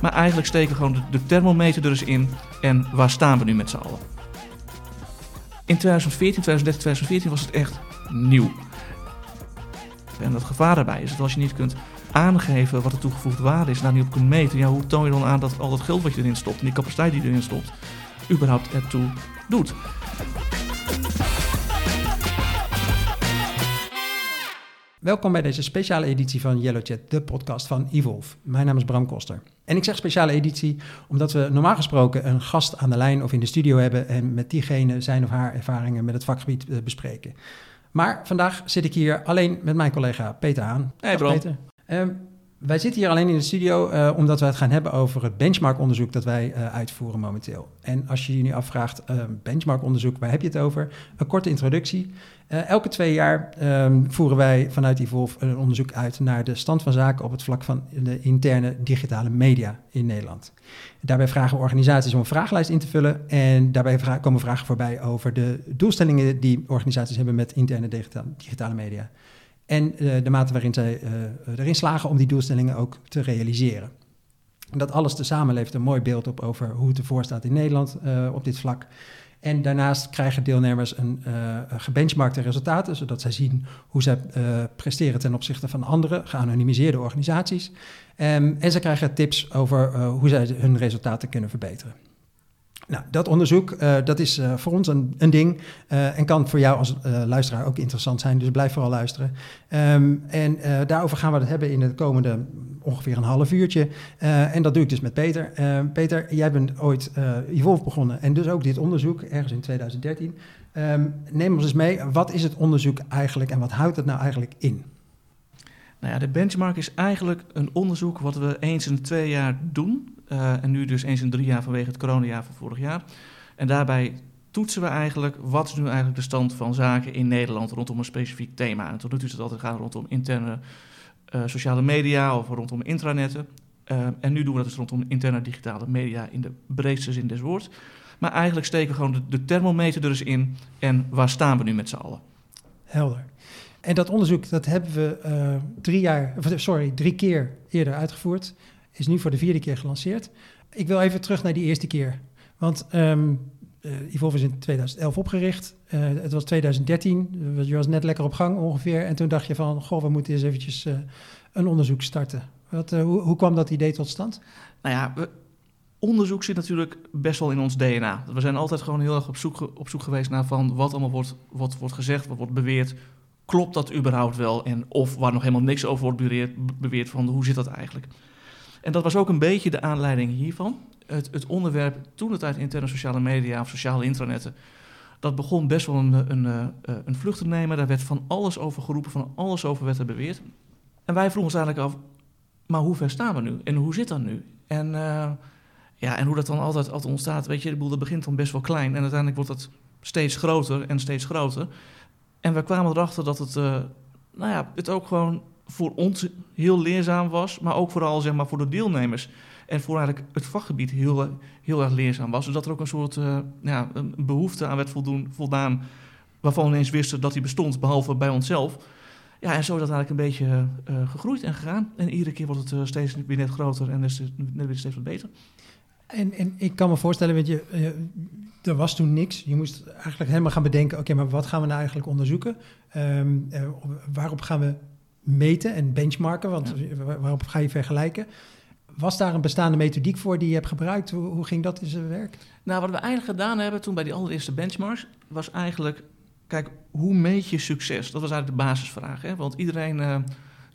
Maar eigenlijk steken we gewoon de, thermometer er eens in en waar staan we nu met z'n allen? In 2014, 2013, 2014 was het echt nieuw. En dat gevaar daarbij is dat als je niet kunt aangeven wat de toegevoegde waarde is, daar niet op kunt meten, ja, hoe toon je dan aan dat al dat geld wat je erin stopt en die capaciteit die je erin stopt, überhaupt ertoe doet? Welkom bij deze speciale editie van Yellow Chat, de podcast van Evolve. Mijn naam is Bram Koster. En ik zeg speciale editie omdat we normaal gesproken een gast aan de lijn of in de studio hebben en met diegene zijn of haar ervaringen met het vakgebied eh, bespreken. Maar vandaag zit ik hier alleen met mijn collega Peter Haan. Hey Bram. Peter. Uh, wij zitten hier alleen in de studio uh, omdat we het gaan hebben over het benchmarkonderzoek dat wij uh, uitvoeren momenteel. En als je je nu afvraagt, uh, benchmarkonderzoek, waar heb je het over? Een korte introductie. elke twee jaar um, voeren wij vanuit Evolve een onderzoek uit naar de stand van zaken op het vlak van de interne digitale media in Nederland. Daarbij vragen we organisaties om een vragenlijst in te vullen en daarbij komen vragen voorbij over de doelstellingen die organisaties hebben met interne digitale media en uh, de mate waarin zij uh, erin slagen om die doelstellingen ook te realiseren. En dat alles tezamen levert een mooi beeld op over hoe het ervoor staat in Nederland uh, op dit vlak. En daarnaast krijgen deelnemers een gebenchmarkte resultaten, zodat zij zien hoe zij presteren ten opzichte van andere geanonimiseerde organisaties. Um, en ze krijgen tips over hoe zij hun resultaten kunnen verbeteren. Nou, dat onderzoek, uh, dat is uh, voor ons een, een ding uh, en kan voor jou als luisteraar ook interessant zijn, dus blijf vooral luisteren. Um, en daarover gaan we het hebben in het komende ongeveer een half uurtje. en dat doe ik dus met Peter. Peter, jij bent ooit Evolve begonnen en dus ook dit onderzoek, ergens in 2013. Um, neem ons eens mee, wat is het onderzoek eigenlijk en wat houdt het nou eigenlijk in? Nou ja, de benchmark is eigenlijk een onderzoek wat we eens in twee jaar doen. Uh, en nu dus eens in drie jaar vanwege het coronajaar van vorig jaar. En daarbij toetsen we eigenlijk wat is nu eigenlijk de stand van zaken in Nederland rondom een specifiek thema. En tot nu toe is het altijd gaan rondom interne uh, sociale media of rondom intranetten. Uh, en nu doen we dat dus rondom interne digitale media in de breedste zin des woords. Maar eigenlijk steken we gewoon de, de thermometer er eens in en waar staan we nu met z'n allen. Helder. En dat onderzoek dat hebben we uh, drie, jaar, sorry, drie keer eerder uitgevoerd. Is nu voor de vierde keer gelanceerd. Ik wil even terug naar die eerste keer. Want um, Evolve is in 2011 opgericht. Uh, het was 2013. Je was net lekker op gang ongeveer. En toen dacht je van, goh, we moeten eens eventjes een onderzoek starten. Wat, hoe, hoe, kwam dat idee tot stand? Nou ja, onderzoek zit natuurlijk best wel in ons DNA. We zijn altijd gewoon heel erg op zoek, op zoek geweest naar van wat allemaal wordt, wat wordt gezegd, wat wordt beweerd klopt dat überhaupt wel? En of waar nog helemaal niks over wordt beweerd, van hoe zit dat eigenlijk? En dat was ook een beetje de aanleiding hiervan. Het, het onderwerp toen het uit interne sociale media of sociale intranetten, dat begon best wel een, een, een, een vlucht te nemen. Daar werd van alles over geroepen, van alles over werd er beweerd. En wij vroegen ons eigenlijk af, maar hoe ver staan we nu? En hoe zit dat nu? En, uh, ja, en hoe dat dan altijd, altijd ontstaat, weet je, dat begint dan best wel klein. En uiteindelijk wordt dat steeds groter en steeds groter. En we kwamen erachter dat het, uh, nou ja, het ook gewoon voor ons heel leerzaam was, maar ook vooral zeg maar, voor de deelnemers. En voor eigenlijk het vakgebied heel, heel erg leerzaam was. Zodat er ook een soort uh, ja, een behoefte aan werd voldaan, waarvan we ineens wisten dat die bestond, behalve bij onszelf. Ja, en zo is dat eigenlijk een beetje gegroeid en gegaan. En iedere keer wordt het steeds weer net groter en is het net weer steeds wat beter. En, en ik kan me voorstellen, weet je, er was toen niks. Je moest eigenlijk helemaal gaan bedenken, oké, okay, maar wat gaan we nou eigenlijk onderzoeken? Um, uh, waarop gaan we meten en benchmarken? Want ja. waarop ga je vergelijken? Was daar een bestaande methodiek voor die je hebt gebruikt? Hoe, hoe ging dat in zijn werk? Nou, wat we eigenlijk gedaan hebben toen bij die allereerste benchmarks, was eigenlijk, kijk, hoe meet je succes? Dat was eigenlijk de basisvraag. Hè? Want iedereen, uh,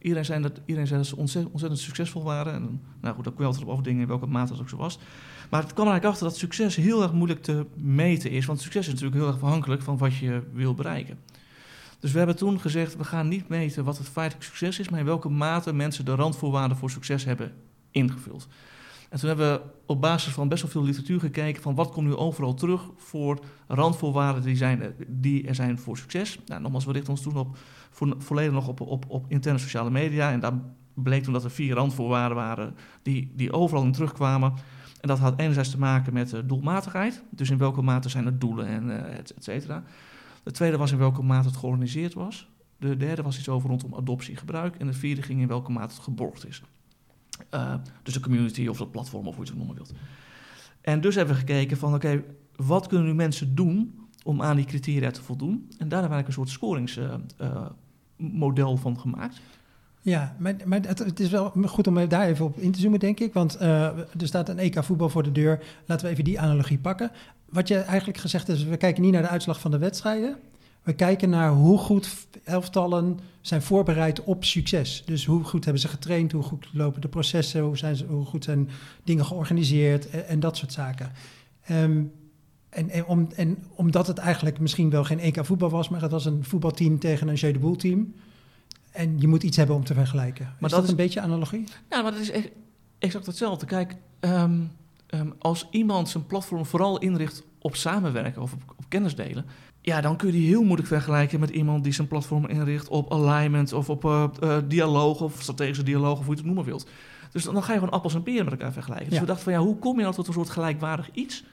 iedereen, zei dat, iedereen zei dat ze ontzettend, ontzettend succesvol waren. En, nou goed, daar kun je altijd op afdingen in welke mate dat ook zo was. Maar het kwam er eigenlijk achter dat succes heel erg moeilijk te meten is. Want succes is natuurlijk heel erg afhankelijk van wat je wil bereiken. Dus we hebben toen gezegd, we gaan niet meten wat het feitelijk succes is, maar in welke mate mensen de randvoorwaarden voor succes hebben ingevuld. En toen hebben we op basis van best wel veel literatuur gekeken van wat komt nu overal terug voor randvoorwaarden die, zijn, die er zijn voor succes. Nou, nogmaals, we richten ons toen op, vo volledig nog op, op, op interne sociale media. En daar bleek toen dat er vier randvoorwaarden waren die, die overal in terugkwamen. En dat had enerzijds te maken met doelmatigheid. Dus in welke mate zijn er doelen en uh, et, et cetera. De tweede was in welke mate het georganiseerd was. De derde was iets over rondom adoptiegebruik. En de vierde ging in welke mate het geborgd is. Uh, dus de community of het platform of hoe je het noemen wilt. En dus hebben we gekeken van oké, wat kunnen nu mensen doen om aan die criteria te voldoen? En daar we eigenlijk een soort scoringsmodel van gemaakt. Ja, maar, maar het, is wel goed om daar even op in te zoomen, denk ik. Want uh, er staat een EK voetbal voor de deur. Laten we even die analogie pakken. Wat je eigenlijk gezegd is, we kijken niet naar de uitslag van de wedstrijden. We kijken naar hoe goed elftallen zijn voorbereid op succes. Dus hoe goed hebben ze getraind, hoe goed lopen de processen, hoe, zijn ze, hoe goed zijn dingen georganiseerd en, dat soort zaken. Um, en, en, om, omdat het eigenlijk misschien wel geen EK voetbal was, maar het was een voetbalteam tegen een Jeu. En je moet iets hebben om te vergelijken. Maar is dat, is een beetje analogie? Ja, maar dat is echt exact hetzelfde. Kijk, um, um, als iemand zijn platform vooral inricht op samenwerken of op, op kennis delen, ja, dan kun je die heel moeilijk vergelijken met iemand die zijn platform inricht op alignment of op uh, uh, dialoog of strategische dialoog of hoe je het noemen wilt. Dus dan, dan ga je gewoon appels en peren met elkaar vergelijken. Dus we dachten van ja, hoe kom je nou tot een soort gelijkwaardig iets?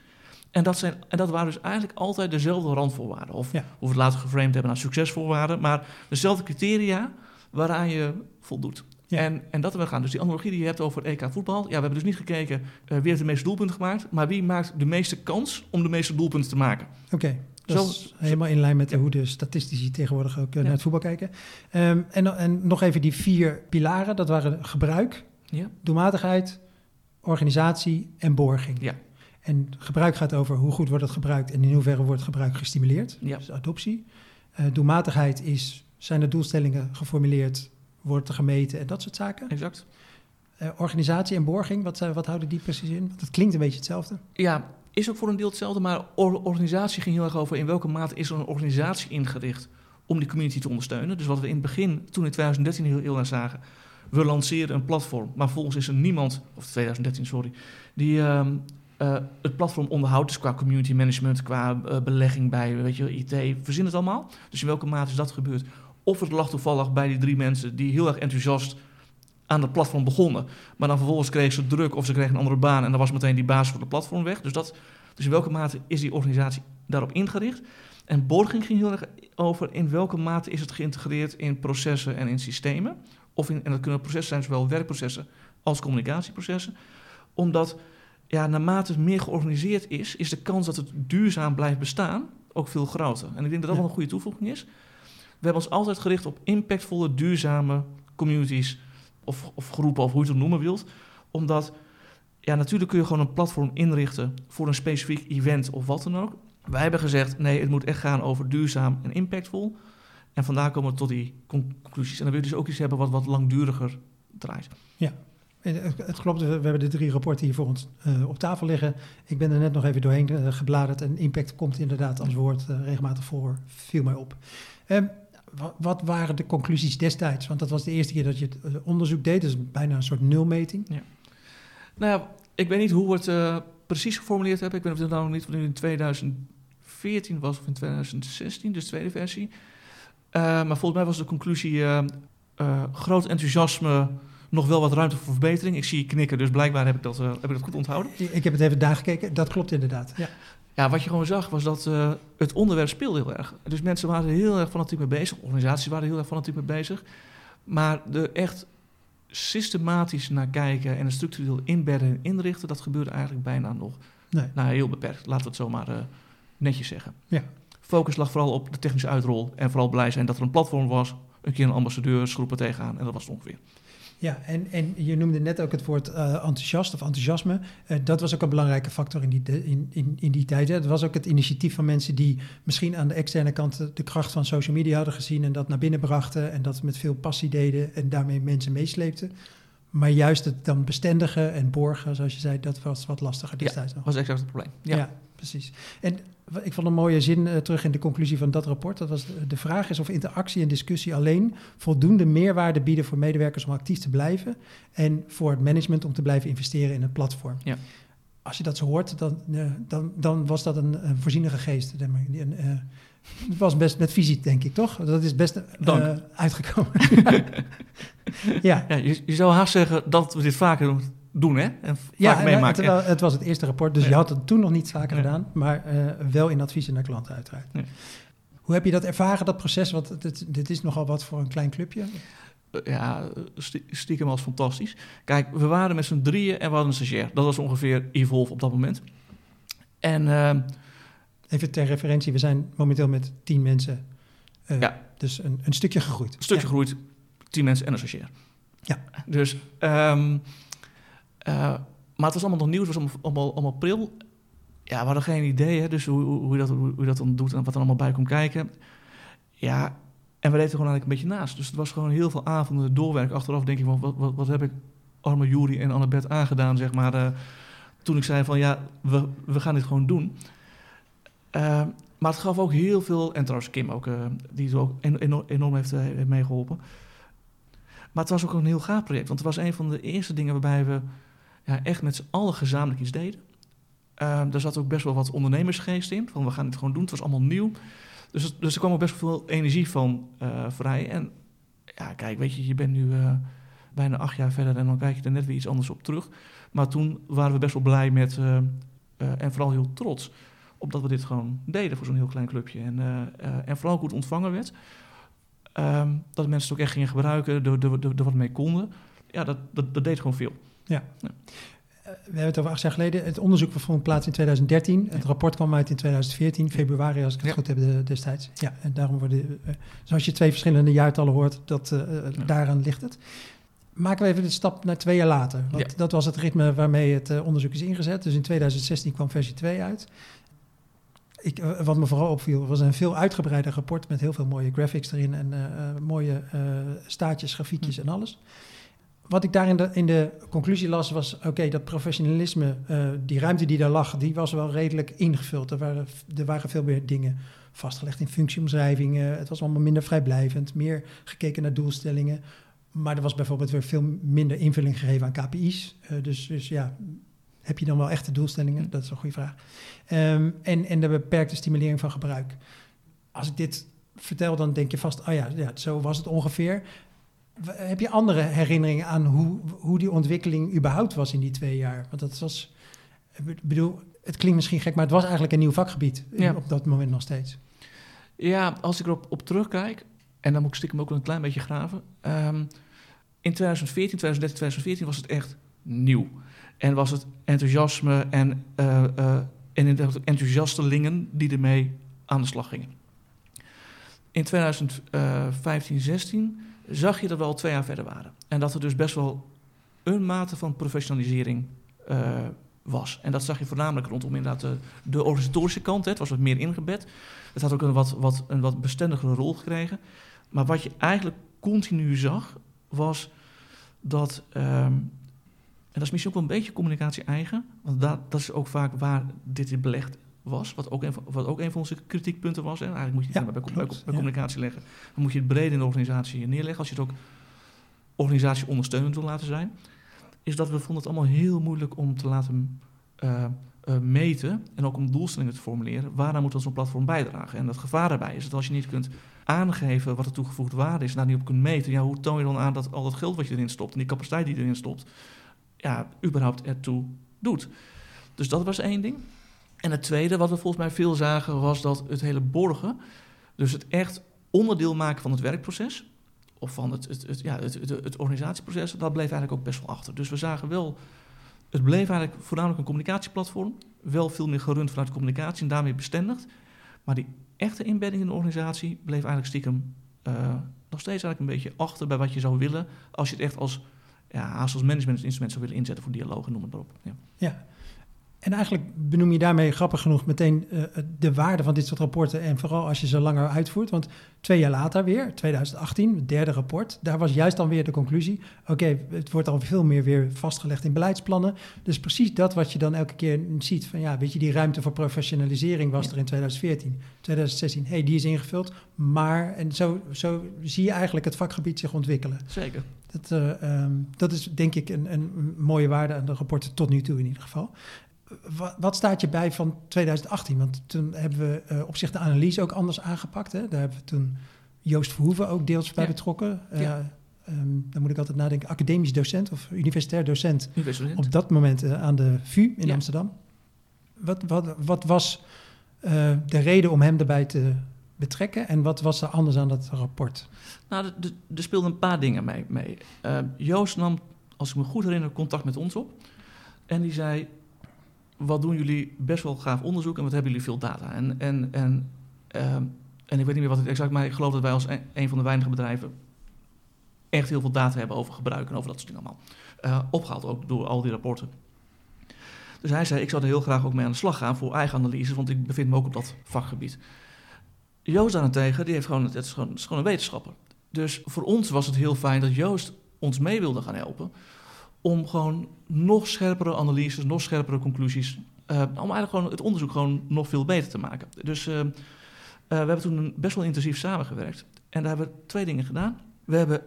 En dat, zijn, en dat waren dus eigenlijk altijd dezelfde randvoorwaarden. Of ja. hoe we het later geframed hebben naar succesvoorwaarden. Maar dezelfde criteria waaraan je voldoet. En, en dat we gaan. Dus die analogie die je hebt over EK voetbal. Ja, we hebben dus niet gekeken uh, wie heeft de meeste doelpunten gemaakt. Maar wie maakt de meeste kans om de meeste doelpunten te maken. Oké. Dat Zo, is helemaal in lijn met ja. hoe de statistici tegenwoordig ook uh, naar het voetbal kijken. Um, en, en nog even die vier pilaren. Dat waren gebruik, ja. doelmatigheid, organisatie en borging. Ja. En gebruik gaat over hoe goed wordt het gebruikt en in hoeverre wordt gebruik gestimuleerd. Ja. Dus adoptie. Uh, doelmatigheid is, zijn er doelstellingen geformuleerd, wordt er gemeten en dat soort zaken. Exact. Uh, organisatie en borging, wat, wat houden die precies in? Want het klinkt een beetje hetzelfde. Ja, is ook voor een deel hetzelfde, maar or organisatie ging heel erg over in welke mate is er een organisatie ingericht om die community te ondersteunen. Dus wat we in het begin, toen in 2013 heel, heel naar zagen, we lanceren een platform, maar volgens is er niemand, of 2013 sorry, die um, uh, het platform onderhoudt, dus qua community management, qua uh, belegging bij weet je, IT, verzin het allemaal. Dus in welke mate is dat gebeurd? Of het lag toevallig bij die drie mensen die heel erg enthousiast aan het platform begonnen. Maar dan vervolgens kregen ze druk of ze kregen een andere baan en dan was meteen die baas voor het platform weg. Dus, dat, dus in welke mate is die organisatie daarop ingericht? En Borging ging heel erg over in welke mate is het geïntegreerd in processen en in systemen. Of in, en dat kunnen processen zijn, zowel werkprocessen als communicatieprocessen. Omdat ja, naarmate het meer georganiseerd is, is de kans dat het duurzaam blijft bestaan ook veel groter. En ik denk dat dat wel een goede toevoeging is. We hebben ons altijd gericht op impactvolle, duurzame communities of, of groepen, of hoe je het noemen wilt. Omdat, ja, natuurlijk kun je gewoon een platform inrichten voor een specifiek event of wat dan ook. Wij hebben gezegd, nee, het moet echt gaan over duurzaam en impactvol. En vandaar komen we tot die conclusies. En dan wil je dus ook iets hebben wat wat langduriger draait. Ja, het klopt, we hebben de drie rapporten hier voor ons uh, op tafel liggen. Ik ben er net nog even doorheen uh, gebladerd en impact komt inderdaad als woord uh, regelmatig voor, viel mij op. Um, wat waren de conclusies destijds? Want dat was de eerste keer dat je het onderzoek deed, dus bijna een soort nulmeting. Ja. Nou ja, ik weet niet hoe we het precies geformuleerd hebben. Ik weet of het nou niet van in 2014 was of in 2016, dus tweede versie. maar volgens mij was de conclusie groot enthousiasme nog wel wat ruimte voor verbetering. Ik zie je knikken, dus blijkbaar heb ik dat, uh, heb ik dat goed onthouden. Ik heb het even daar gekeken, dat klopt inderdaad. Ja. Ja, wat je gewoon zag was dat uh, het onderwerp speelde heel erg. Dus mensen waren heel erg fanatiek mee bezig, organisaties waren heel erg fanatiek mee bezig. Maar er echt systematisch naar kijken en een structureel inbedden en inrichten, dat gebeurde eigenlijk bijna nog. Nee. Nou, heel beperkt, laten we het zomaar uh, netjes zeggen. Ja. Focus lag vooral op de technische uitrol en vooral blij zijn dat er een platform was, een keer een ambassadeursgroepen tegenaan en dat was het ongeveer. Ja, en, en je noemde net ook het woord uh, enthousiast of enthousiasme. Uh, dat was ook een belangrijke factor in die, in, in, in die tijd. Het was ook het initiatief van mensen die misschien aan de externe kant de kracht van social media hadden gezien en dat naar binnen brachten en dat met veel passie deden en daarmee mensen meesleepten. Maar juist het dan bestendigen en borgen, zoals je zei, dat was wat lastiger destijds ja, nog. was exact het probleem. Ja, ja precies. En ik vond een mooie zin uh, terug in de conclusie van dat rapport. Dat was de vraag is of interactie en discussie alleen voldoende meerwaarde bieden voor medewerkers om actief te blijven en voor het management om te blijven investeren in het platform. Ja. Als je dat zo hoort, dan, uh, dan, dan was dat een, een voorzienige geest. Uh, het was best met visie, denk ik, toch? Dat is best uitgekomen. ja. ja je, je, zou haast zeggen dat we dit vaker doen doen, hè? En ja, meemaken. Het, het, was het eerste rapport, dus je had het toen nog niet vaker gedaan, maar uh, wel in adviezen naar klanten uiteraard. Hoe heb je dat ervaren, dat proces? Want dit, dit is nogal wat voor een klein clubje. eh, ja, sti- stiekem als fantastisch. Kijk, we waren met z'n drieën en we hadden een stagiair. Dat was ongeveer Evolve op dat moment. En ehm, Even ter referentie, we zijn momenteel met tien mensen. eh, Ja. Dus een, een stukje gegroeid. een stukje gegroeid, tien mensen en een stagiair. Ja. Dus, eh, maar het was allemaal nog nieuw, het was allemaal, allemaal, allemaal pril. Ja, we hadden geen idee, hè, dus hoe, hoe, dat, hoe, dat dan doet en wat er allemaal bij komt kijken. Ja, en we deden er gewoon eigenlijk een beetje naast. Dus het was gewoon heel veel avonden doorwerk. Achteraf denk ik van, wat, wat, wat heb ik arme Juri en Annabeth aangedaan, zeg maar. eh, toen ik zei van, ja, we, we gaan dit gewoon doen. Eh, maar het gaf ook heel veel, en trouwens Kim ook, eh, die er ook en- enorm, enorm heeft, eh, heeft meegeholpen. Maar het was ook een heel gaaf project, want het was een van de eerste dingen waarbij we ja, echt met z'n allen gezamenlijk iets deden. Daar zat ook best wel wat ondernemersgeest in, van we gaan dit gewoon doen, het was allemaal nieuw. Dus, dus er kwam ook best wel veel energie van eh, vrij. En ja, kijk, weet je, je bent nu eh, bijna acht jaar verder en dan kijk je er net weer iets anders op terug. Maar toen waren we best wel blij met, eh, en vooral heel trots, op dat we dit gewoon deden voor zo'n heel klein clubje. En, en vooral goed ontvangen werd. Ehm, dat mensen het ook echt gingen gebruiken, er, wat mee konden. Ja, dat, dat deed gewoon veel. Eh, we hebben het over acht jaar geleden. Het onderzoek vond plaats in 2013. Het Ja. rapport kwam uit in 2014, februari als ik het Ja. goed heb de- destijds. Ja, en daarom worden, eh, zoals je twee verschillende jaartallen hoort, dat, eh, Ja. daaraan ligt het. Maken we even de stap naar twee jaar later. Want Ja. dat was het ritme waarmee het onderzoek is ingezet. Dus in 2016 kwam versie 2 uit. Ik, wat me vooral opviel, was een veel uitgebreider rapport met heel veel mooie graphics erin en mooie staatjes, grafiekjes en alles. Wat ik daar in de, conclusie las was, oké, dat professionalisme, eh, die ruimte die daar lag, die was wel redelijk ingevuld. Er waren, er waren veel meer dingen vastgelegd in functieomschrijvingen. Het was allemaal minder vrijblijvend, meer gekeken naar doelstellingen. Maar er was bijvoorbeeld weer veel minder invulling gegeven aan KPI's. Eh, dus, dus ja, heb je dan wel echte doelstellingen? Dat is een goede vraag. Ehm, en, en de beperkte stimulering van gebruik. Als ik dit vertel, dan denk je vast, oh ja, ja zo was het ongeveer. Heb je andere herinneringen aan hoe, hoe die ontwikkeling überhaupt was in die twee jaar? Want dat was, ik bedoel, het klinkt misschien gek, maar het was eigenlijk een nieuw vakgebied in- Ja. op dat moment nog steeds. Ja, als ik erop op terugkijk, en dan moet ik stiekem ook wel een klein beetje graven. ehm, in 2014, 2013, 2014 was het echt nieuw. En was het enthousiasme en, eh eh en enthousiastelingen die ermee aan de slag gingen. In 2015, 16 zag je dat we al twee jaar verder waren. En dat er dus best wel een mate van professionalisering eh, was. En dat zag je voornamelijk rondom inderdaad de, de organisatorische kant. Hè. Het was wat meer ingebed. Het had ook een wat, wat, een wat bestendigere rol gekregen. Maar wat je eigenlijk continu zag, was dat... ehm, en dat is misschien ook wel een beetje communicatie eigen. Want dat, dat is ook vaak waar dit in belegd was. Wat ook een van, wat ook een van onze kritiekpunten was. Hè. Eigenlijk moet je het Ja, bij, communicatie leggen. Dan moet je het breed in de organisatie neerleggen. Als je het ook organisatie ondersteunend wil laten zijn. Is dat we vonden het allemaal heel moeilijk om te laten eh, eh, meten. En ook om doelstellingen te formuleren. Waaraan moet dan zo'n platform bijdragen? En het gevaar daarbij is dat als je niet kunt aangeven wat de toegevoegde waarde is. En daar niet op kunt meten. Ja, hoe toon je dan aan dat al dat geld wat je erin stopt. En die capaciteit die je erin stopt. Ja, überhaupt ertoe doet. Dus dat was één ding. En het tweede, wat we volgens mij veel zagen, was dat het hele borgen, dus het echt onderdeel maken van het werkproces, of van het, het, ja, het, het, organisatieproces, dat bleef eigenlijk ook best wel achter. Dus we zagen wel, het bleef eigenlijk voornamelijk een communicatieplatform, wel veel meer gerund vanuit communicatie en daarmee bestendigd. Maar die echte inbedding in de organisatie bleef eigenlijk stiekem eh, nog steeds eigenlijk een beetje achter bij wat je zou willen, als je het echt als, ja, als managementinstrument zou willen inzetten voor dialoog en noem maar op. Ja. Ja. En eigenlijk benoem je daarmee grappig genoeg meteen eh, de waarde van dit soort rapporten. En vooral als je ze langer uitvoert. Want twee jaar later weer, 2018, het derde rapport. Daar was juist dan weer de conclusie. Oké, het wordt al veel meer weer vastgelegd in beleidsplannen. Dus precies dat wat je dan elke keer ziet. Van ja, weet je, die ruimte voor professionalisering was Ja. er in 2014. 2016, hey, die is ingevuld. Maar, en zo, zo zie je eigenlijk het vakgebied zich ontwikkelen. Zeker. Dat, eh, ehm, dat is denk ik een, een mooie waarde aan de rapporten tot nu toe in ieder geval. Wat, wat staat je bij van 2018? Want toen hebben we eh, op zich de analyse ook anders aangepakt. Hè? Daar hebben we toen Joost Verhoeven ook deels bij Ja. betrokken. Ja. ehm, dan moet ik altijd nadenken, academisch docent of universitair docent op dat moment eh, aan de VU in Ja. Amsterdam. Wat, wat, wat was de reden om hem erbij te betrekken? En wat was er anders aan dat rapport? Nou, er- speelden een paar dingen mee. mee. Joost nam, als ik me goed herinner, contact met ons op. En die zei, wat doen jullie best wel gaaf onderzoek en wat hebben jullie veel data? En, en, en, ehm, en ik weet niet meer wat het exact, maar ik geloof dat wij als een, een van de weinige bedrijven echt heel veel data hebben over gebruik en over dat soort dingen allemaal. Eh, opgehaald ook door al die rapporten. Dus hij zei, ik zou er heel graag ook mee aan de slag gaan voor eigen analyse, want ik bevind me ook op dat vakgebied. Joost daarentegen, die heeft gewoon, het is gewoon, het is gewoon een wetenschapper. Dus voor ons was het heel fijn dat Joost ons mee wilde gaan helpen. Om gewoon nog scherpere analyses, nog scherpere conclusies. eh, om eigenlijk gewoon het onderzoek gewoon nog veel beter te maken. Dus eh, eh, we hebben toen best wel intensief samengewerkt. En daar hebben we twee dingen gedaan. We hebben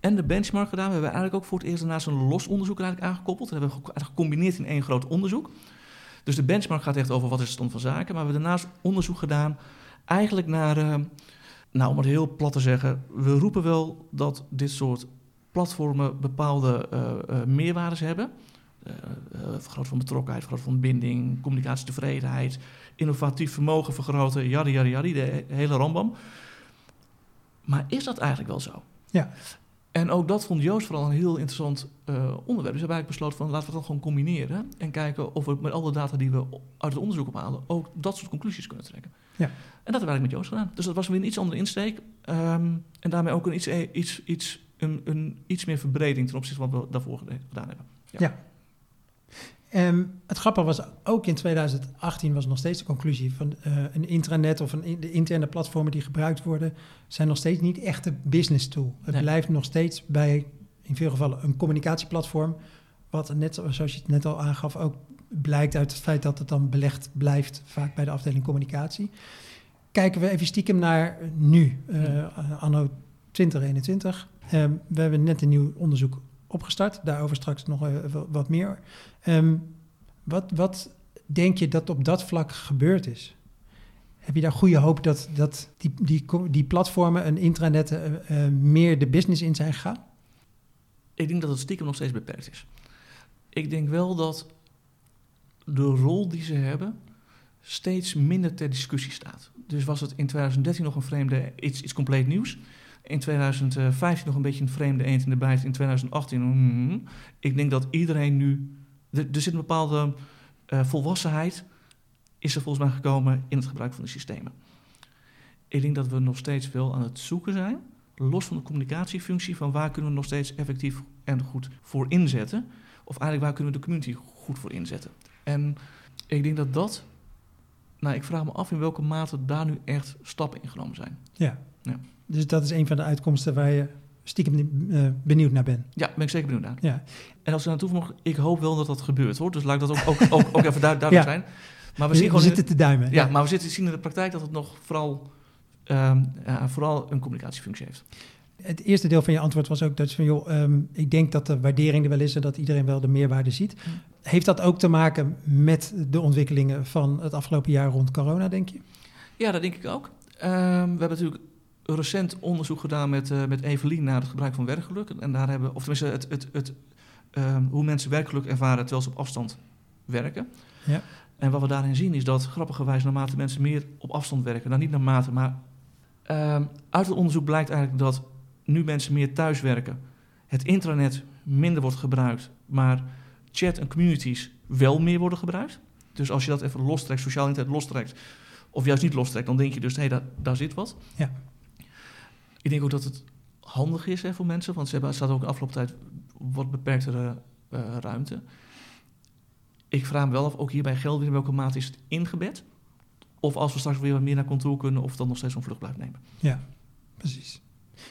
en de benchmark gedaan. We hebben eigenlijk ook voor het eerst daarnaast een los onderzoek er eigenlijk aangekoppeld. Dat hebben we gecombineerd in één groot onderzoek. Dus de benchmark gaat echt over wat is de stand van zaken. Maar we hebben daarnaast onderzoek gedaan eigenlijk naar, nou om het heel plat te zeggen, we roepen wel dat dit soort platformen bepaalde eh eh, meerwaardes hebben. Eh, vergroten van betrokkenheid, vergroten van binding, communicatietevredenheid, innovatief vermogen vergroten, jari, jari, jari, de he- hele rambam. Maar is dat eigenlijk wel zo? Ja. En ook dat vond Joost vooral een heel interessant onderwerp. Dus hebben eigenlijk besloten van laten we dat gewoon combineren. En kijken of we met alle data die we uit het onderzoek ophalen ook dat soort conclusies kunnen trekken. Ja. En dat hebben we eigenlijk met Joost gedaan. Dus dat was weer een iets andere insteek. ehm, en daarmee ook een iets, eh, iets, iets, een, een iets meer verbreding ten opzichte van wat we daarvoor gedaan hebben. Ehm, het grappige was ook in 2018 was nog steeds de conclusie van eh, een intranet of een, de interne platformen die gebruikt worden, zijn nog steeds niet echt een business tool. Het Nee. blijft nog steeds bij, in veel gevallen, een communicatieplatform. Wat net zo- zoals je het net al aangaf, ook blijkt uit het feit dat het dan belegd blijft, vaak bij de afdeling communicatie. Kijken we even stiekem naar nu, eh, anno 2021. Ehm, we hebben net een nieuw onderzoek opgestart. Daarover straks nog wa- wat meer. Ehm, wat, wat denk je dat op dat vlak gebeurd is? Heb je daar goede hoop dat, dat die, die, die platformen en intranetten eh, eh, meer de business in zijn gegaan? Ik denk dat het stiekem nog steeds beperkt is. Ik denk wel dat de rol die ze hebben steeds minder ter discussie staat. Dus was het in 2013 nog een vreemde, iets, iets compleet nieuws. In 2015 nog een beetje een vreemde eend in de bijt. In 2018, mm, ik denk dat iedereen nu... Er, zit een bepaalde eh, volwassenheid, is er volgens mij gekomen in het gebruik van de systemen. Ik denk dat we nog steeds wel aan het zoeken zijn los van de communicatiefunctie, van waar kunnen we nog steeds effectief en goed voor inzetten. Of eigenlijk waar kunnen we de community goed voor inzetten. En ik denk dat dat, nou ik vraag me af in welke mate daar nu echt stappen in genomen zijn. Ja. Ja. Dus dat is een van de uitkomsten waar je stiekem eh, benieuwd naar bent. Ja, ben ik zeker benieuwd naar. Ja. En als we naartoe mogen, ik hoop wel dat dat gebeurt hoor. Dus laat ik dat ook, ook, ook, ook even duid- duidelijk Ja. zijn. Maar we We, zien gewoon zitten te duimen. ja, maar we zitten, zien in de praktijk dat het nog vooral, ehm, ja, vooral een communicatiefunctie heeft. Het eerste deel van je antwoord was ook dat je van, joh, ehm, ik denk dat de waardering er wel is en dat iedereen wel de meerwaarde ziet. Heeft dat ook te maken met de ontwikkelingen van het afgelopen jaar rond corona, denk je? Ja, dat denk ik ook. Ehm, we hebben natuurlijk recent onderzoek gedaan met, eh, met Evelien naar het gebruik van werkgeluk. En daar hebben, of tenminste, het, het, het, ehm, hoe mensen werkgeluk ervaren terwijl ze op afstand werken. Ja. En wat we daarin zien is dat grappigerwijs naarmate mensen meer op afstand werken, nou niet naarmate, maar uit het onderzoek blijkt eigenlijk dat nu mensen meer thuis werken, het intranet minder wordt gebruikt, maar chat en communities wel meer worden gebruikt. Dus als je dat even lostrekt, sociaal internet lostrekt, of juist niet lostrekt, dan denk je dus, hé, daar, daar zit wat. Ja. Ik denk ook dat het handig is hè, voor mensen, want ze hebben, staat ook de afgelopen tijd wat beperktere eh, ruimte. Ik vraag me wel af, ook hier bij geld, in welke mate is het ingebed? Of als we straks weer wat meer naar controle kunnen, of dan nog steeds een vlucht blijft nemen. Ja, precies.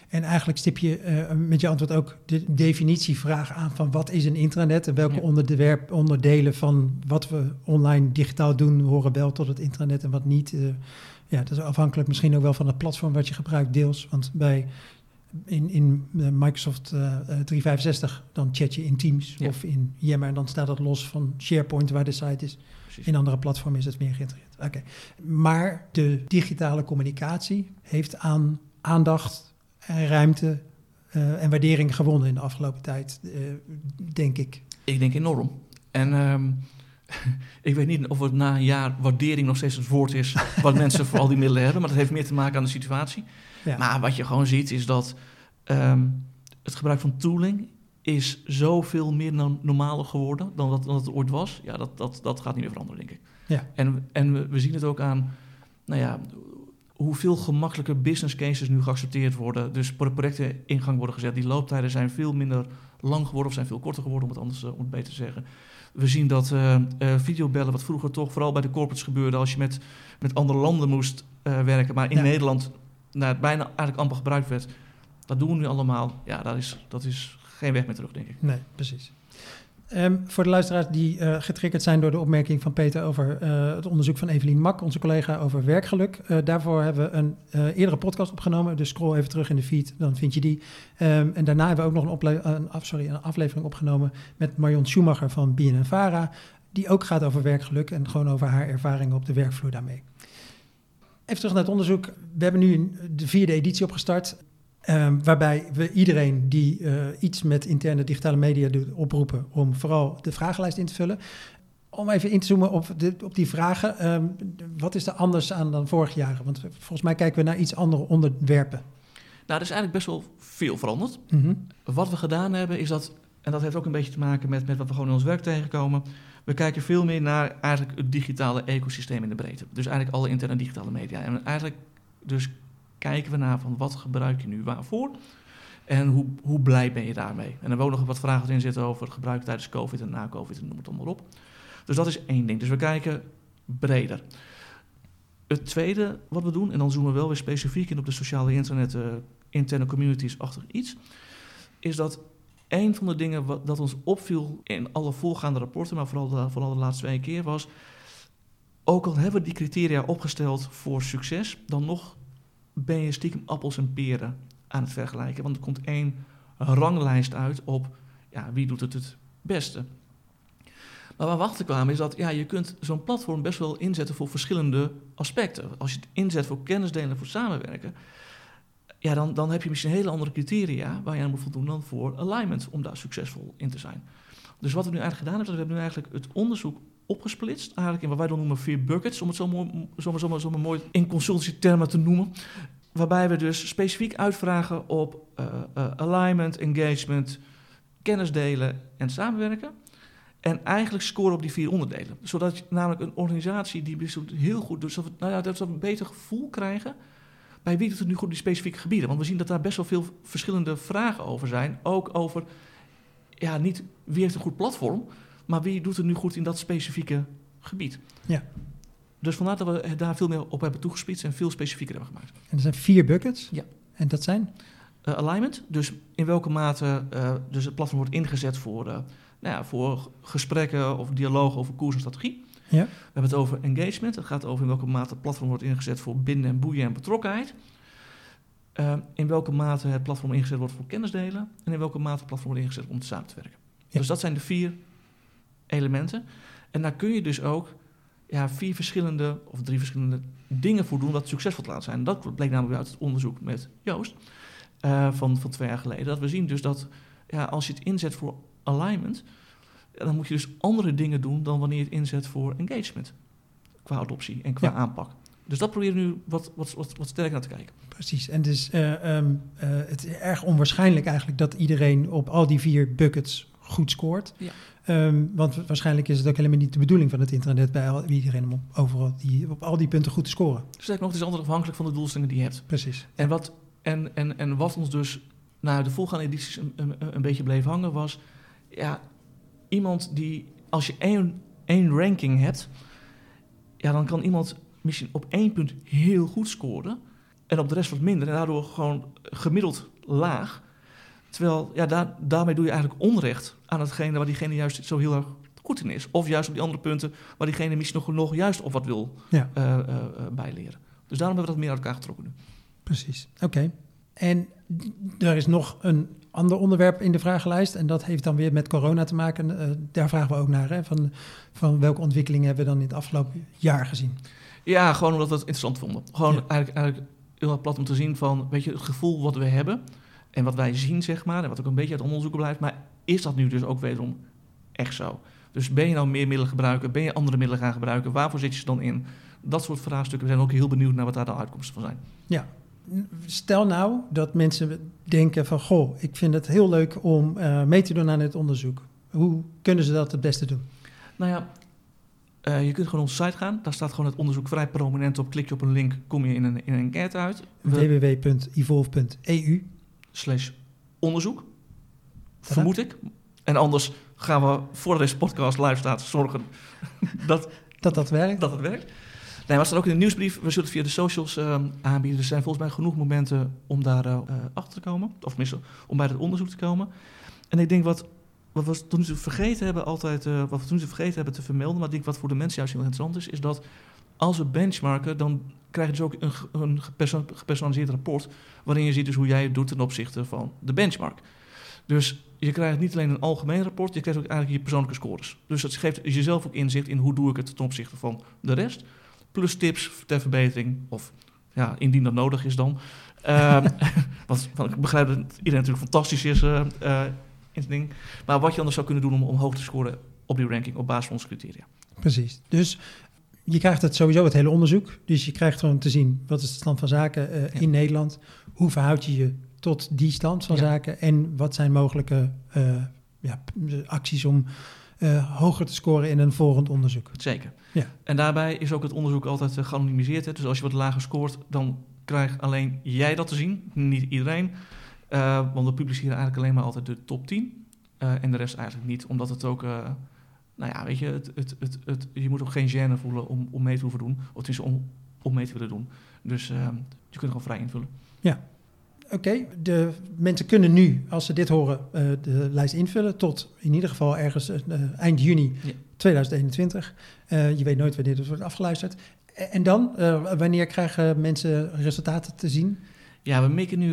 En eigenlijk stip je eh, met je antwoord ook de definitievraag aan van wat is een intranet en welke Ja. onderwerp, onderdelen van wat we online digitaal doen horen wel tot het intranet en wat niet. Eh, ja, dat is afhankelijk misschien ook wel van het platform wat je gebruikt deels. Want bij in, in eh, Microsoft eh, eh, 365 dan chat je in Teams Ja. of in Yammer en dan staat dat los van SharePoint waar de site is. Precies. In andere platformen is het meer geïntegreerd. Oké. Maar de digitale communicatie heeft aan aandacht ruimte eh, en waardering gewonnen in de afgelopen tijd, eh, denk ik. Ik denk enorm. En ehm, ik weet niet of het na een jaar waardering nog steeds het woord is wat mensen voor al die middelen hebben, maar dat heeft meer te maken aan de situatie. Ja. Maar wat je gewoon ziet is dat ehm, het gebruik van tooling is zoveel meer no normaler geworden dan dat, dan het ooit was. Ja, dat, dat, dat gaat niet meer veranderen, denk ik. Ja. En, en we, we zien het ook aan, nou ja, hoeveel gemakkelijke business cases nu geaccepteerd worden. Dus pro- projecten in gang worden gezet. Die looptijden zijn veel minder lang geworden of zijn veel korter geworden, om het anders eh, om het beter te zeggen. We zien dat eh, eh, videobellen, wat vroeger toch vooral bij de corporates gebeurde, als je met, met andere landen moest werken, maar in Ja. Nederland nou, bijna eigenlijk amper gebruikt werd. Dat doen we nu allemaal. Ja, dat is, dat is geen weg meer terug, denk ik. Nee, precies. Ehm, voor de luisteraars die eh, getriggerd zijn door de opmerking van Peter over eh, het onderzoek van Evelien Mak, onze collega over werkgeluk. eh, daarvoor hebben we een eerdere podcast opgenomen. Dus scroll even terug in de feed, dan vind je die. Ehm, en daarna hebben we ook nog een, een, sorry, een aflevering opgenomen met Marion Schumacher van BNNVARA. Die ook gaat over werkgeluk en gewoon over haar ervaringen op de werkvloer daarmee. Even terug naar het onderzoek. We hebben nu de vierde editie opgestart. Ehm, waarbij we iedereen die eh, iets met interne digitale media doet oproepen om vooral de vragenlijst in te vullen. Om even in te zoomen op, de, op die vragen. ehm, wat is er anders aan dan vorig jaar? Want volgens mij kijken we naar iets andere onderwerpen. Nou, er is eigenlijk best wel veel veranderd. Mhm. Wat we gedaan hebben is dat, en dat heeft ook een beetje te maken met, met wat we gewoon in ons werk tegenkomen. We kijken veel meer naar eigenlijk het digitale ecosysteem in de breedte. Dus eigenlijk alle interne digitale media. En eigenlijk dus kijken we naar van wat gebruik je nu waarvoor en hoe, hoe blij ben je daarmee. En we ook nog wat vragen erin zitten over het gebruik tijdens COVID en na COVID en noem het allemaal op. Dus dat is één ding. Dus we kijken breder. Het tweede wat we doen, en dan zoomen we wel weer specifiek in op de sociale internet, eh, interne communities achter iets, is dat een van de dingen wat, dat ons opviel in alle voorgaande rapporten, maar vooral de, vooral de laatste twee keer, was ook al hebben we die criteria opgesteld voor succes, dan nog ben je stiekem appels en peren aan het vergelijken. Want er komt één ranglijst uit op ja, wie doet het het beste. Maar waar we achter kwamen is dat ja, je kunt zo'n platform best wel inzetten voor verschillende aspecten. Als je het inzet voor kennisdelen, voor samenwerken, ja, dan, dan heb je misschien hele andere criteria waar je aan moet voldoen dan voor alignment om daar succesvol in te zijn. Dus wat we nu eigenlijk gedaan hebben, is dat we hebben nu eigenlijk het onderzoek opgesplitst, eigenlijk in wat wij dan noemen vier buckets, om het zo mooi, mooi in consultancy-termen te noemen. Waarbij we dus specifiek uitvragen op uh, uh, alignment, engagement, kennis delen en samenwerken. En eigenlijk scoren op die vier onderdelen. Zodat je namelijk een organisatie die heel goed doet, zodat we, nou ja, dat we een beter gevoel krijgen bij wie doet het nu goed die specifieke gebieden. Want we zien dat daar best wel veel verschillende vragen over zijn. Ook over, ja, niet wie heeft een goed platform, maar wie doet het nu goed in dat specifieke gebied. Ja. Dus vandaar dat we daar veel meer op hebben toegespitst en veel specifieker hebben gemaakt. En er zijn vier buckets? Ja. En dat zijn? Uh, alignment, dus in welke mate uh, dus het platform wordt ingezet voor, uh, nou ja, voor gesprekken of dialoog over koers en strategie. Ja. We hebben het over engagement. Het gaat over in welke mate het platform wordt ingezet voor binden en boeien en betrokkenheid. In welke mate het platform ingezet wordt voor kennisdelen. En in welke mate het platform wordt ingezet om samen te werken. Ja. Dus dat zijn de vier elementen. En daar kun je dus ook ja, vier verschillende of drie verschillende dingen voor doen wat succesvol te laten zijn. Dat bleek namelijk uit het onderzoek met Joost uh, van, van twee jaar geleden. Dat we zien dus dat ja, als je het inzet voor alignment, dan moet je dus andere dingen doen dan wanneer je het inzet voor engagement. Qua adoptie en qua ja. aanpak. Dus dat proberen we nu wat, wat, wat, wat sterker naar te kijken. Precies. En dus uh, um, uh, het is erg onwaarschijnlijk eigenlijk dat iedereen op al die vier buckets goed scoort. Ja. Um, want waarschijnlijk is het ook helemaal niet de bedoeling van het internet bij iedereen om overal die, op al die punten goed te scoren. Sterker nog, het is altijd afhankelijk van de doelstellingen die je hebt. Precies. En wat, en, en, en wat ons dus na de volgende edities een, een, een beetje bleef hangen was... Ja, iemand die, als je één, één ranking hebt, ja, dan kan iemand misschien op één punt heel goed scoren en op de rest wat minder en daardoor gewoon gemiddeld laag. Terwijl, ja, daar, daarmee doe je eigenlijk onrecht aan hetgene waar diegene juist zo heel erg goed in is. Of juist op die andere punten waar diegene misschien nog, nog juist op wat wil ja. uh, uh, uh, bijleren. Dus daarom hebben we dat meer uit elkaar getrokken nu. Precies, oké. Okay. En er is nog een ander onderwerp in de vragenlijst. En dat heeft dan weer met corona te maken. Uh, daar vragen we ook naar. Hè? Van, van welke ontwikkelingen hebben we dan in het afgelopen jaar gezien? Ja, gewoon omdat we het interessant vonden. Gewoon ja. eigenlijk, eigenlijk heel plat om te zien van, weet je, het gevoel wat we hebben en wat wij zien, zeg maar, en wat ook een beetje uit onderzoeken blijft. Maar is dat nu dus ook wederom echt zo? Dus ben je nou meer middelen gebruiken? Ben je andere middelen gaan gebruiken? Waarvoor zit je ze dan in? Dat soort vraagstukken. We zijn ook heel benieuwd naar wat daar de uitkomsten van zijn. Ja, stel nou dat mensen denken van... goh, ik vind het heel leuk om uh, mee te doen aan het onderzoek. Hoe kunnen ze dat het beste doen? Nou ja, uh, je kunt gewoon op onze site gaan. Daar staat gewoon het onderzoek vrij prominent op. Klik je op een link, kom je in een, in een enquête uit. www.evolve.eu Slash onderzoek. Vermoed ik. En anders gaan we, voor deze podcast live staat, zorgen dat dat, dat werkt. Dat het werkt. Nee, maar staat ook in de nieuwsbrief. We zullen het via de socials uh, aanbieden. Er zijn volgens mij genoeg momenten om daar uh, achter te komen. Of tenminste, om bij het onderzoek te komen. En ik denk wat, wat we toen ze vergeten hebben altijd, uh, wat we toen ze vergeten hebben te vermelden, maar ik denk wat voor de mensen juist heel interessant is, is dat als we benchmarken, dan krijg je dus ook een, een gepersonaliseerd rapport, waarin je ziet dus hoe jij het doet ten opzichte van de benchmark. Dus je krijgt niet alleen een algemeen rapport, je krijgt ook eigenlijk je persoonlijke scores. Dus dat geeft jezelf ook inzicht in hoe doe ik het ten opzichte van de rest. Plus tips ter verbetering, of ja, indien dat nodig is dan. Uh, want, ik begrijp dat iedereen natuurlijk fantastisch is uh, in het ding. Maar wat je anders zou kunnen doen om, om hoog te scoren op die ranking op basis van onze criteria. Precies. Dus je krijgt het sowieso het hele onderzoek. Dus je krijgt gewoon te zien wat is de stand van zaken uh, ja. in Nederland. Hoe verhoud je je tot die stand van ja. zaken en wat zijn mogelijke uh, ja, acties om uh, hoger te scoren in een volgend onderzoek. Zeker. Ja. En daarbij is ook het onderzoek altijd geanonimiseerd. Hè? Dus als je wat lager scoort, dan krijgt alleen jij dat te zien, niet iedereen. want we publiceren eigenlijk alleen maar altijd de top 10 en de rest eigenlijk niet, omdat het ook... nou ja, weet je, het, het, het, het, je moet ook geen gêne voelen om, om mee te hoeven doen. Of is om, om mee te willen doen. Dus je kunt gewoon vrij invullen. Ja, Oké, okay, de mensen kunnen nu, als ze dit horen, uh, de lijst invullen tot in ieder geval ergens uh, eind juni ja. 2021. Uh, je weet nooit wanneer dit wordt afgeluisterd. En dan, wanneer krijgen mensen resultaten te zien? Ja, we mikken nu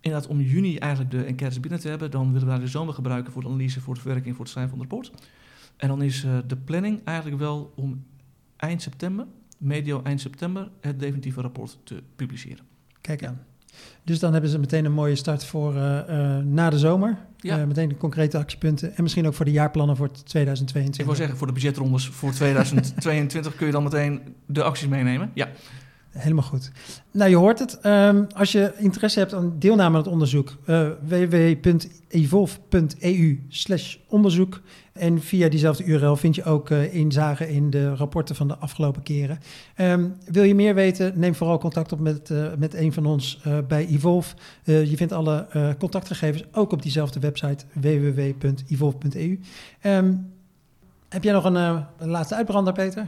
inderdaad om juni eigenlijk de enquêtes binnen te hebben. Dan willen we daar de zomer gebruiken voor de analyse, voor de verwerking, voor het schrijven van het rapport. En dan is de planning eigenlijk wel om eind september, medio eind september, het definitieve rapport te publiceren. Kijk aan. Dus dan hebben ze meteen een mooie start voor uh, uh, na de zomer. Ja. Uh, meteen de concrete actiepunten. En misschien ook voor de jaarplannen voor 2022. Ik wil zeggen, voor de budgetrondes voor 2022 kun je dan meteen de acties meenemen. Ja. Helemaal goed. Nou, je hoort het. Um, als je interesse hebt aan deelname aan het onderzoek, uh, www.evolve.eu slash onderzoek. En via diezelfde URL vind je ook uh, inzagen in de rapporten van de afgelopen keren. Um, wil je meer weten, neem vooral contact op met, uh, met een van ons bij Evolve. je vindt alle contactgegevens ook op diezelfde website www.evolve.eu. Um, heb jij nog een, een laatste uitbrander, Peter?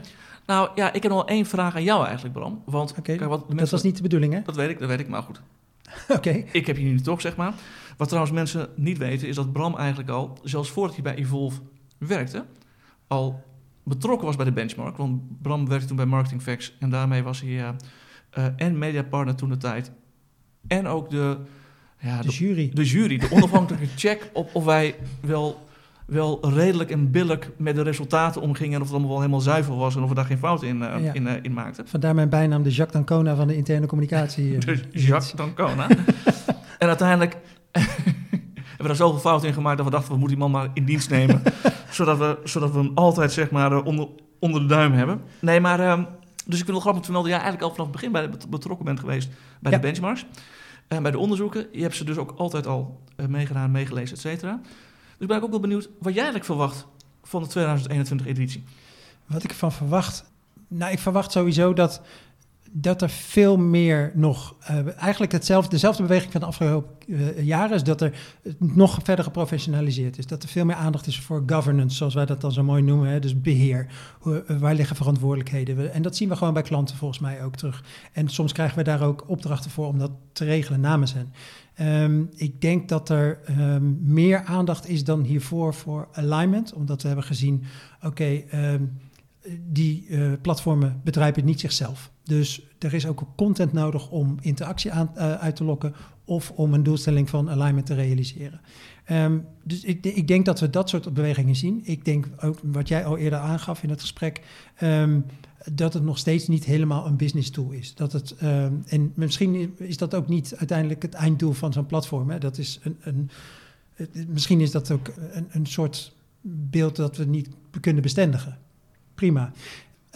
Nou ja, ik heb nog wel één vraag aan jou eigenlijk, Bram. Want okay, kijk, wat mensen, dat was niet de bedoeling, hè? Dat weet ik, dat weet ik, maar goed. Oké. Okay. Ik heb je nu toch, zeg maar. Wat trouwens mensen niet weten, is dat Bram eigenlijk al, zelfs voordat hij bij Evolve werkte, al betrokken was bij de benchmark. Want Bram werkte toen bij Marketing Facts en daarmee was hij uh, uh, en mediapartner toen de tijd. En ook de, ja, de, de jury. De jury, de onafhankelijke check op of wij wel wel redelijk en billig met de resultaten omgingen. En of het allemaal wel helemaal zuiver was en of we daar geen fout in, uh, ja. in, uh, in maakten. Vandaar mijn bijnaam de Jacques D'Ancona van de interne communicatie. de Jacques D'Ancona. en uiteindelijk hebben we daar zoveel fouten in gemaakt dat we dachten, we moeten die man maar in dienst nemen. zodat, we, zodat we hem altijd zeg maar onder, onder de duim hebben. Nee, maar... Uh, dus ik wel grappig vermelden, ja, eigenlijk al vanaf het begin bij de, betrokken bent geweest bij ja. de benchmarks. En bij de onderzoeken. Je hebt ze dus ook altijd al meegedaan, meegelezen, et cetera. Dus ben ik ook wel benieuwd wat jij eigenlijk verwacht van de 2021-editie. Wat ik van verwacht? Nou, ik verwacht sowieso dat, dat er veel meer nog... Uh, eigenlijk hetzelfde, dezelfde beweging van de afgelopen uh, jaren... is dat er nog verder geprofessionaliseerd is. Dat er veel meer aandacht is voor governance, zoals wij dat dan zo mooi noemen. Hè? Dus beheer. Uh, waar liggen verantwoordelijkheden? En dat zien we gewoon bij klanten volgens mij ook terug. En soms krijgen we daar ook opdrachten voor om dat te regelen namens hen. Um, ik denk dat er um, meer aandacht is dan hiervoor voor alignment, omdat we hebben gezien, oké, um, die uh, platformen bedrijven niet zichzelf. Dus er is ook content nodig om interactie aan, uh, uit te lokken of om een doelstelling van alignment te realiseren. Um, dus ik, ik, denk dat we dat soort bewegingen zien. Ik denk ook wat jij al eerder aangaf in het gesprek. Um, dat het nog steeds niet helemaal een business tool is. Dat het, um, en misschien is dat ook niet uiteindelijk het einddoel van zo'n platform. Hè. Dat is een, een, misschien is dat ook een, een soort beeld dat we niet kunnen bestendigen. Prima.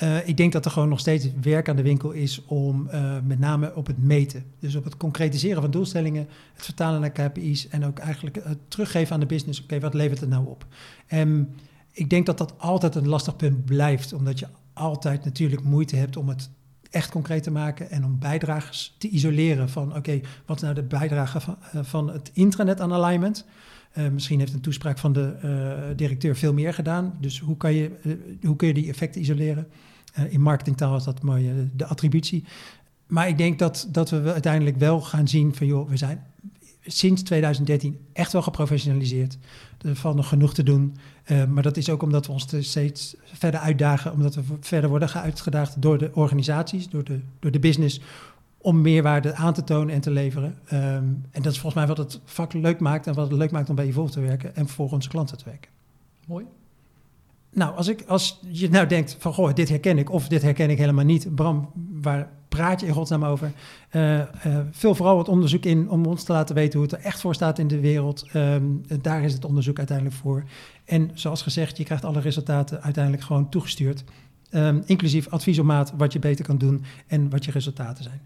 Uh, ik denk dat er gewoon nog steeds werk aan de winkel is om uh, met name op het meten. Dus op het concretiseren van doelstellingen, het vertalen naar KPI's en ook eigenlijk het teruggeven aan de business. Oké, wat levert het nou op? En ik denk dat dat altijd een lastig punt blijft, omdat je altijd natuurlijk moeite hebt om het echt concreet te maken en om bijdragers te isoleren van oké, wat nou de bijdrage van, uh, van het intranet aan alignment? Uh, misschien heeft een toespraak van de uh, directeur veel meer gedaan. Dus hoe, kan je, uh, hoe kun je die effecten isoleren? in marketingtaal is dat mooi, de attributie. Maar ik denk dat, dat we uiteindelijk wel gaan zien van joh, we zijn sinds 2013 echt wel geprofessionaliseerd. Er valt nog genoeg te doen. maar dat is ook omdat we ons steeds verder uitdagen, omdat we verder worden uitgedaagd door de organisaties, door de, door de business om meerwaarde aan te tonen en te leveren. Um, en dat is volgens mij wat het vak leuk maakt en wat het leuk maakt om bij Evolve te werken en voor onze klanten te werken. Mooi. Nou, als, ik, als je nou denkt van, goh, dit herken ik of dit herken ik helemaal niet. Bram, waar praat je in godsnaam over? Uh, uh, vul vooral wat onderzoek in om ons te laten weten hoe het er echt voor staat in de wereld. Um, daar is het onderzoek uiteindelijk voor. En zoals gezegd, je krijgt alle resultaten uiteindelijk gewoon toegestuurd. Um, inclusief advies op maat wat je beter kan doen en wat je resultaten zijn.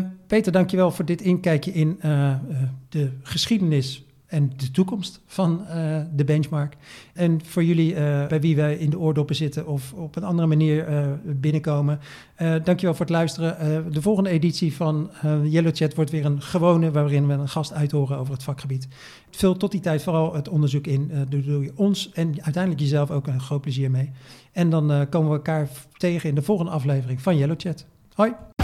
Um, Peter, dankjewel voor dit inkijkje in uh, uh, de geschiedenis en de toekomst van uh, de benchmark. En voor jullie, bij wie wij in de oordoppen zitten of op een andere manier binnenkomen, dankjewel voor het luisteren. de volgende editie van Yellow Chat wordt weer een gewone, waarin we een gast uithoren over het vakgebied. Vul tot die tijd vooral het onderzoek in. daar doe je ons en uiteindelijk jezelf ook een groot plezier mee. En dan komen we elkaar tegen in de volgende aflevering van Yellow Chat. Hoi!